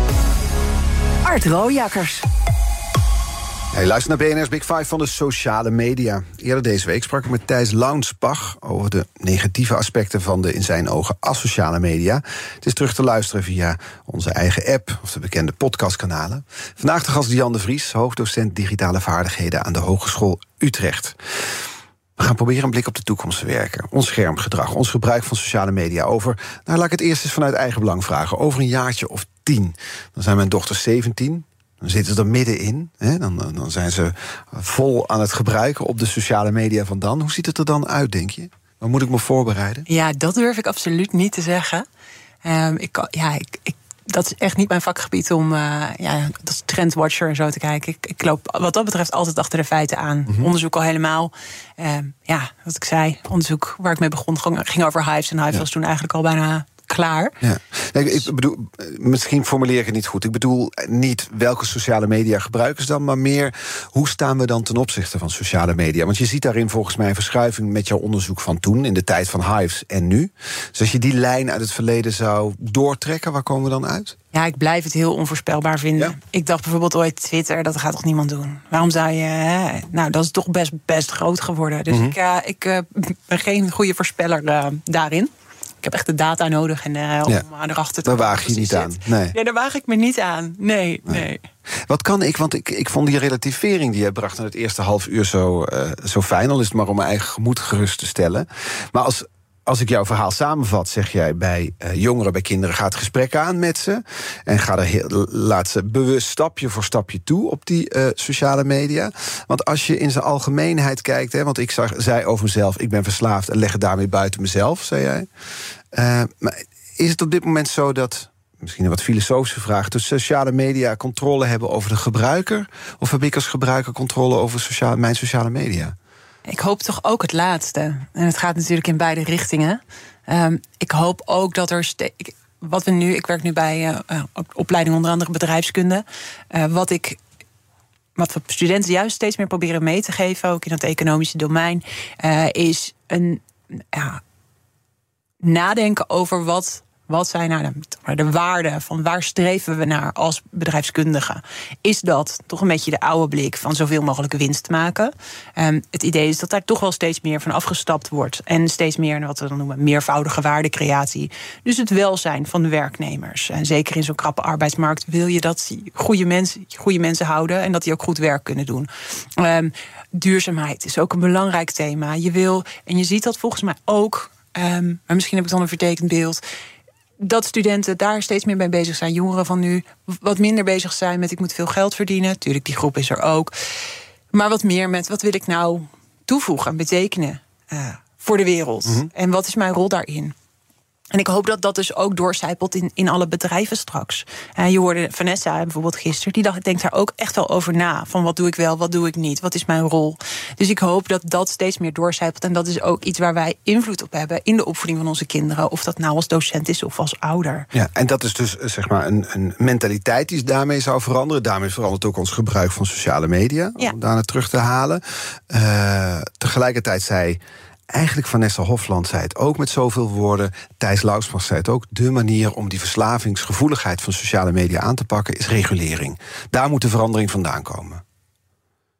Art. Hey, luister naar BNR's Big Five van de sociale media. Eerder deze week sprak ik met Thijs Launsbach over de negatieve aspecten van de in zijn ogen asociale media. Het is terug te luisteren via onze eigen app of de bekende podcastkanalen. Vandaag de gast Jan de Vries, hoofddocent digitale vaardigheden aan de Hogeschool Utrecht. We gaan proberen een blik op de toekomst te werken. Ons schermgedrag, ons gebruik van sociale media over. Nou, laat ik het eerst eens vanuit eigen belang vragen. Over een jaartje of tien. Dan zijn mijn dochters 17, dan zitten ze er middenin. Hè? Dan, dan zijn ze vol aan het gebruiken op de sociale media van dan. Hoe ziet het er dan uit, denk je? Waar moet ik me voorbereiden? Ja, dat durf ik absoluut niet te zeggen. Um, ik, ja, ik, ik, dat is echt niet mijn vakgebied om uh, ja, dat trendwatcher en zo te kijken. Ik, ik, loop wat dat betreft altijd achter de feiten aan. Mm -hmm. Onderzoek al helemaal. Um, ja, wat ik zei, onderzoek waar ik mee begon ging over Hives. En Hives ja. was toen eigenlijk al bijna klaar. Ja. Nee, ik bedoel, misschien formuleer ik het niet goed. Ik bedoel niet welke sociale media gebruiken ze dan, maar meer hoe staan we dan ten opzichte van sociale media? Want je ziet daarin volgens mij een verschuiving met jouw onderzoek van toen, in de tijd van Hives en nu. Dus als je die lijn uit het verleden zou doortrekken, waar komen we dan uit? Ja, ik blijf het heel onvoorspelbaar vinden. Ja? Ik dacht bijvoorbeeld ooit Twitter, dat gaat toch niemand doen? Waarom zou je... Hè? Nou, dat is toch best, best groot geworden. Dus mm -hmm. ik, uh, ik uh, ben geen goede voorspeller uh, daarin. Ik heb echt de data nodig en, uh, om ja. erachter te Daar waag je niet zit. aan. Nee. Ja, daar waag ik me niet aan. Nee, nee. nee. Wat kan ik, want ik, ik vond die relativering die je bracht in het eerste half uur zo, uh, zo fijn. Al is het maar om mijn eigen gemoed gerust te stellen. Maar als, als ik jouw verhaal samenvat, zeg jij bij uh, jongeren, bij kinderen, ga het gesprek aan met ze. En ga er heel, laat ze bewust stapje voor stapje toe op die uh, sociale media. Want als je in zijn algemeenheid kijkt, hè, want ik zag, zei over mezelf, ik ben verslaafd en leg het daarmee buiten mezelf, zei jij. Uh, maar is het op dit moment zo dat. Misschien een wat filosofische vraag. Dat sociale media controle hebben over de gebruiker? Of heb ik als gebruiker controle over mijn sociale media? Ik hoop toch ook het laatste. En het gaat natuurlijk in beide richtingen. Um, ik hoop ook dat er. Ik, wat we nu, ik werk nu bij uh, opleiding onder andere bedrijfskunde. Uh, wat ik. Wat we studenten juist steeds meer proberen mee te geven, ook in het economische domein, is een ja, nadenken over wat wat zijn nou de, de waarden van waar streven we naar als bedrijfskundigen? Is dat toch een beetje de oude blik van zoveel mogelijk winst maken? Um, het idee is dat daar toch wel steeds meer van afgestapt wordt. En steeds meer wat we dan noemen meervoudige waardecreatie. Dus het welzijn van de werknemers. En zeker in zo'n krappe arbeidsmarkt wil je dat goede mensen, goede mensen houden en dat die ook goed werk kunnen doen. Um, duurzaamheid is ook een belangrijk thema. Je wil, en je ziet dat volgens mij ook. Um, maar misschien heb ik dan een vertekend beeld dat studenten daar steeds meer mee bezig zijn. Jongeren van nu wat minder bezig zijn met ik moet veel geld verdienen. Tuurlijk, die groep is er ook. Maar wat meer met wat wil ik nou toevoegen en betekenen uh, voor de wereld? Mm -hmm. En wat is mijn rol daarin? En ik hoop dat dat dus ook doorcijpelt in, in alle bedrijven straks. Uh, je hoorde Vanessa bijvoorbeeld gisteren, die dacht, denkt daar ook echt wel over na. Van wat doe ik wel, wat doe ik niet, wat is mijn rol? Dus ik hoop dat dat steeds meer doorcijpelt. En dat is ook iets waar wij invloed op hebben in de opvoeding van onze kinderen. Of dat nou als docent is of als ouder. Ja, en dat is dus zeg maar een, een mentaliteit die daarmee zou veranderen. Daarmee verandert ook ons gebruik van sociale media. Ja. Om daarna terug te halen. Uh, tegelijkertijd zei eigenlijk Vanessa Hofland zei het ook met zoveel woorden. Thijs Lausmas zei het ook. De manier om die verslavingsgevoeligheid van sociale media aan te pakken is regulering. Daar moet de verandering vandaan komen.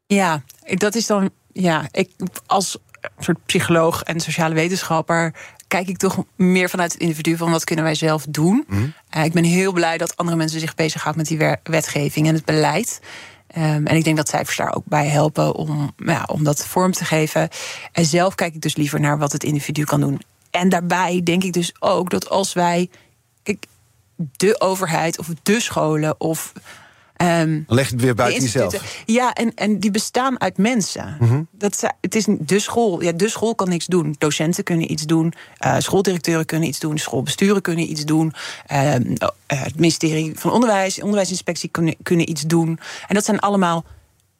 Ja, dat is dan. Ja, ik als soort psycholoog en sociale wetenschapper kijk ik toch meer vanuit het individu van wat kunnen wij zelf doen. Mm. Uh, ik ben heel blij dat andere mensen zich bezighouden met die wetgeving en het beleid. Um, en ik denk dat cijfers daar ook bij helpen om, ja, om dat vorm te geven. En zelf kijk ik dus liever naar wat het individu kan doen. En daarbij denk ik dus ook dat als wij. De overheid of de scholen of. Dan leg het weer buiten jezelf. Ja, en, en die bestaan uit mensen. Dat, zi- het is de school. Ja, de school kan niks doen. Docenten kunnen iets doen. eh, schooldirecteuren kunnen iets doen. Schoolbesturen kunnen iets doen. ehm, eh, het ministerie van Onderwijs, onderwijsinspectie kunnen, kunnen iets doen. En dat zijn allemaal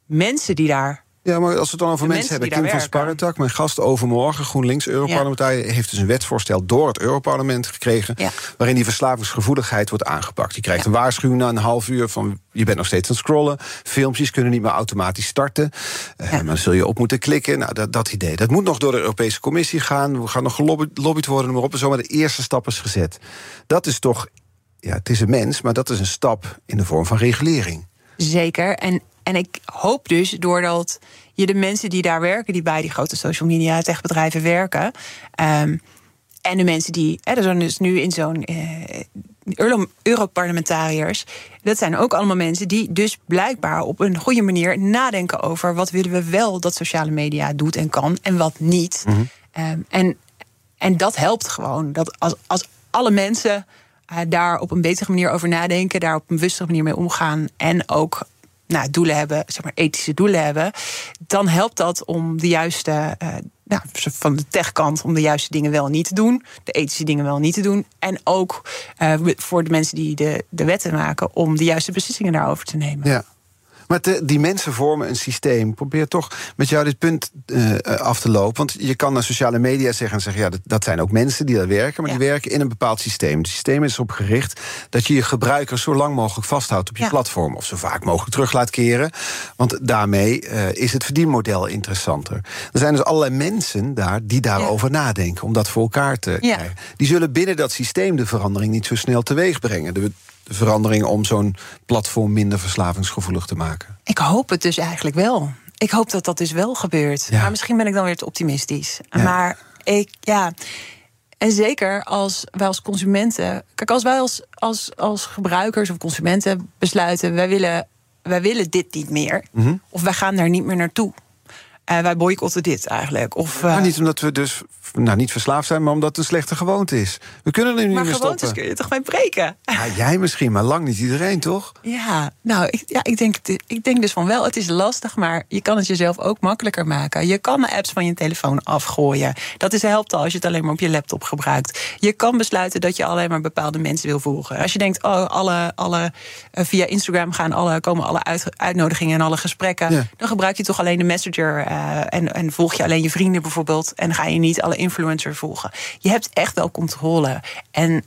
mensen die daar. Ja, maar als we het dan over De mensen, mensen hebben. Kim van. Sparretak, mijn gast overmorgen, GroenLinks, Europarlementariër... heeft dus een wetsvoorstel door het Europarlement gekregen... Ja. waarin die verslavingsgevoeligheid wordt aangepakt. Je krijgt een waarschuwing na een half uur van... je bent nog steeds aan het scrollen. Filmpjes kunnen niet meer automatisch starten. Eh, Maar dan zul je op moeten klikken. Nou, dat, dat idee. Dat moet nog door de Europese Commissie gaan. We gaan nog gelobbyd worden, noem maar op. En zo, maar de eerste stap is gezet. Dat is toch... Ja, het is een mens, maar dat is een stap in de vorm van regulering. Zeker. En, en ik hoop dus, doordat je de mensen die daar werken, die bij die grote social media techbedrijven werken. ehm, en de mensen die, hè, er zijn dus nu in zo'n eh, Euro- Europarlementariërs. Dat zijn ook allemaal mensen die dus blijkbaar op een goede manier nadenken over wat willen we wel dat sociale media doet en kan en wat niet. Ehm, en, en dat helpt gewoon. Dat als, als alle mensen eh, daar op een betere manier over nadenken, daar op een bewustere manier mee omgaan en ook nou, doelen hebben, zeg maar ethische doelen hebben, dan helpt dat om de juiste, eh, nou, van de techkant, om de juiste dingen wel niet te doen, de ethische dingen wel niet te doen. En ook eh, voor de mensen die de, de wetten maken, om de juiste beslissingen daarover te nemen. Ja. Maar te- die mensen vormen een systeem. Probeer toch met jou dit punt eh, af te lopen. Want je kan naar sociale media zeggen en zeggen... ja, dat, dat zijn ook mensen die daar werken... maar Ja. die werken in een bepaald systeem. Het systeem is erop gericht dat je je gebruikers... zo lang mogelijk vasthoudt op je Ja. platform... of zo vaak mogelijk terug laat keren. Want daarmee eh, is het verdienmodel interessanter. Er zijn dus allerlei mensen daar die daarover nadenken... om dat voor elkaar te krijgen. Die zullen binnen dat systeem de verandering niet zo snel teweeg brengen. De, de verandering om zo'n platform minder verslavingsgevoelig te maken. Ik hoop het dus eigenlijk wel. Ik hoop dat dat dus wel gebeurt. Ja. Maar misschien ben ik dan weer te optimistisch. Ja. Maar ik, ja. En zeker als wij als consumenten. Kijk, als wij als, als, als gebruikers of consumenten besluiten. wij willen, wij willen dit niet meer. Mhm. Of wij gaan daar niet meer naartoe. Eh, wij boycotten dit eigenlijk. Of, eh, Maar niet omdat we dus nou, niet verslaafd zijn, maar omdat het een slechte gewoonte is. We kunnen er nu maar niet meer gewoontes stoppen. kun je toch mee breken? Ja, jij misschien, maar lang niet iedereen, toch? Ja, nou, ik, ja, ik, denk, ik denk dus van wel, het is lastig, maar je kan het jezelf ook makkelijker maken. Je kan de apps van je telefoon afgooien. Dat is, helpt al als je het alleen maar op je laptop gebruikt. Je kan besluiten dat je alleen maar bepaalde mensen wil volgen. Als je denkt, oh, alle, alle, eh, via Instagram gaan alle, komen alle uit, uitnodigingen en alle gesprekken. Ja. Dan gebruik je toch alleen de messenger eh, en, en volg je alleen je vrienden bijvoorbeeld. En ga je niet alle influencers volgen. Je hebt echt wel controle. En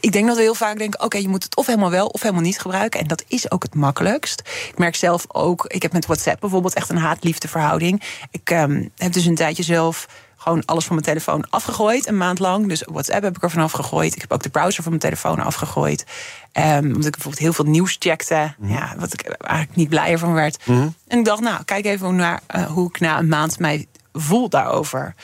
ik denk dat we heel vaak denken: oké, je moet het of helemaal wel of helemaal niet gebruiken. En dat is ook het makkelijkst. Ik merk zelf ook, ik heb met WhatsApp bijvoorbeeld echt een haat-liefde verhouding. Ik ehm, heb dus een tijdje zelf gewoon alles van mijn telefoon afgegooid, een maand lang. Dus WhatsApp heb ik er vanaf gegooid. Ik heb ook de browser van mijn telefoon afgegooid. Ehm, omdat ik bijvoorbeeld heel veel nieuws checkte. Ja, wat ik eigenlijk niet blijer van werd. En ik dacht, nou, kijk even naar eh, hoe ik na een maand mij voel daarover.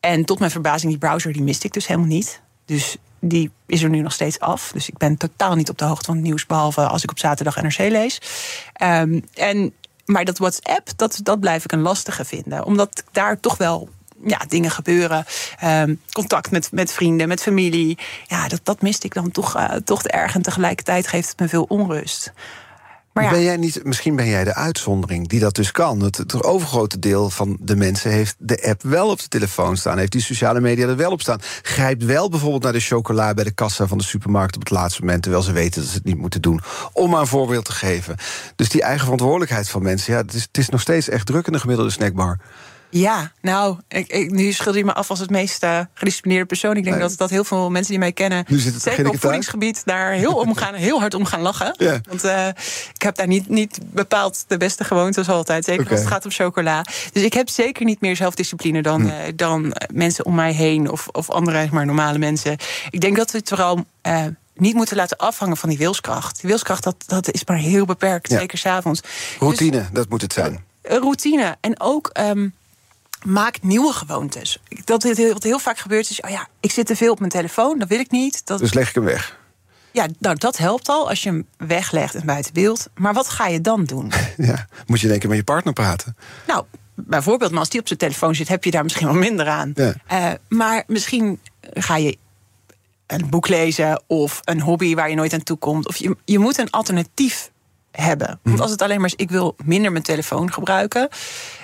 En tot mijn verbazing, die browser die miste ik dus helemaal niet. Dus die is er nu nog steeds af. Dus ik ben totaal niet op de hoogte van het nieuws, behalve als ik op zaterdag NRC lees. Ehm, en, maar dat WhatsApp, dat, dat blijf ik een lastige vinden. Omdat daar toch wel ja, dingen gebeuren. Ehm, contact met, met vrienden, met familie. Ja, dat, dat miste ik dan toch, eh, toch erg. En tegelijkertijd geeft het me veel onrust. Maar ja, Ben jij niet, misschien ben jij de uitzondering die dat dus kan. Het, het overgrote deel van de mensen heeft de app wel op de telefoon staan. Heeft die sociale media er wel op staan. Grijpt wel bijvoorbeeld naar de chocola bij de kassa van de supermarkt op het laatste moment. Terwijl ze weten dat ze het niet moeten doen. Om maar een voorbeeld te geven. Dus die eigen verantwoordelijkheid van mensen. Ja, het is, het is nog steeds echt druk in de gemiddelde snackbar. Ja, nou, ik, ik, nu schilder je me af als het meest eh, gedisciplineerde persoon. Ik denk Nee. dat, dat heel veel mensen die mij kennen, Nu zit het- zeker op voedingsgebied, daar heel, om gaan, heel hard om gaan lachen. Want eh, ik heb daar niet, niet bepaald de beste gewoontes altijd. Zeker als het gaat om chocola. Dus ik heb zeker niet meer zelfdiscipline dan, Hm. eh, dan mensen om mij heen of, of andere maar, normale mensen. Ik denk dat we het vooral. niet moeten laten afhangen van die wilskracht. Die wilskracht dat, dat is maar heel beperkt, Ja. zeker s'avonds. Routine, dat moet het zijn. Routine. En ook ehm, maak nieuwe gewoontes. Dat wat heel vaak gebeurt is, oh ja, ik zit te veel op mijn telefoon, dat wil ik niet. Dat, Dus leg ik hem weg. ja, nou, dat helpt al als je hem weglegt en buiten beeld. Maar wat ga je dan doen? Ja, moet je denken met je partner praten. nou, bijvoorbeeld, maar als die op zijn telefoon zit, heb je daar misschien wel minder aan. Ja. Eh, maar misschien ga je een boek lezen of een hobby waar je nooit aan toe komt. Of je, je moet een alternatief hebben. Want Mhm. als het alleen maar is, ik wil minder mijn telefoon gebruiken.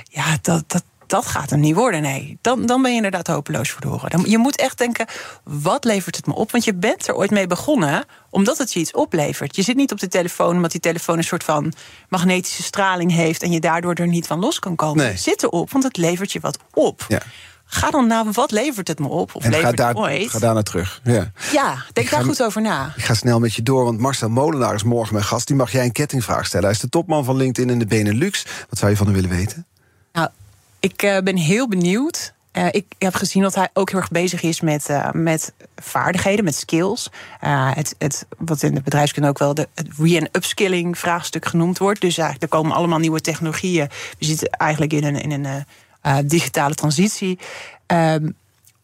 Ja, dat, dat, dat gaat hem niet worden, nee. Dan, dan ben je inderdaad hopeloos verloren. Dan, je moet echt denken, wat levert het me op? Want je bent er ooit mee begonnen omdat het je iets oplevert. Je zit niet op de telefoon omdat die telefoon een soort van magnetische straling heeft... en je daardoor er niet van los kan komen. Nee. Zit erop, want het levert je wat op. Ja. Ga dan naar wat levert het me op? Of En ga levert daar, het ooit? ga daar naar terug. Ja. Ja, denk ga daar goed over na. Ik ga snel met je door, want Marcel Molenaar is morgen mijn gast. Die mag jij een kettingvraag stellen. Hij is de topman van LinkedIn in de Benelux. Wat zou je van hem willen weten? Nou, ik eh, ben heel benieuwd. Eh, ik heb gezien dat hij ook heel erg bezig is met, eh, met vaardigheden, met skills. Het, het, wat in de bedrijfskunde ook wel de re- en upskilling vraagstuk genoemd wordt. Dus eigenlijk, er komen allemaal nieuwe technologieën. We zitten eigenlijk in een, in een digitale transitie. Ehm,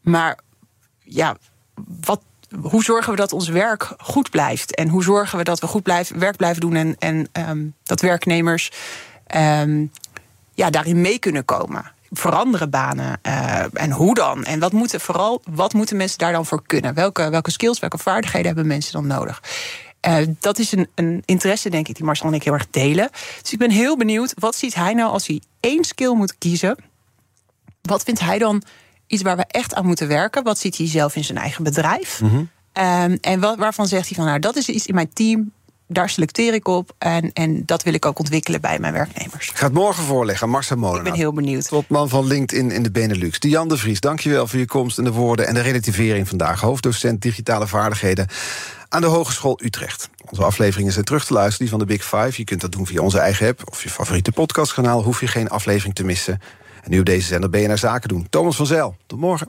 maar ja, wat, hoe zorgen we dat ons werk goed blijft? En hoe zorgen we dat we goed blijven, werk blijven doen en, en ehm, dat werknemers ehm, ja, daarin mee kunnen komen? Veranderen banen eh, en hoe dan? En wat moeten vooral wat moeten mensen daar dan voor kunnen? Welke, welke skills, welke vaardigheden hebben mensen dan nodig? Eh, dat is een, een interesse, denk ik, die Marcel en ik heel erg delen. Dus ik ben heel benieuwd, wat ziet hij nou als hij één skill moet kiezen? Wat vindt hij dan iets waar we echt aan moeten werken? Wat ziet hij zelf in zijn eigen bedrijf? Ehm, en wat, waarvan zegt hij van, nou, dat is iets in mijn team, daar selecteer ik op. En, en dat wil ik ook ontwikkelen bij mijn werknemers. Ik ga het morgen voorleggen Marcel Molenaar. Ik ben heel benieuwd. Topman van LinkedIn in de Benelux. Diane de Vries, dankjewel voor je komst en de woorden en de relativering vandaag. Hoofddocent digitale vaardigheden aan de Hogeschool Utrecht. Onze afleveringen zijn terug te luisteren, die van de Big Five. Je kunt dat doen via onze eigen app of je favoriete podcastkanaal. Hoef je geen aflevering te missen. En nu op deze zender BNR Zaken doen. Thomas van Zijl, tot morgen.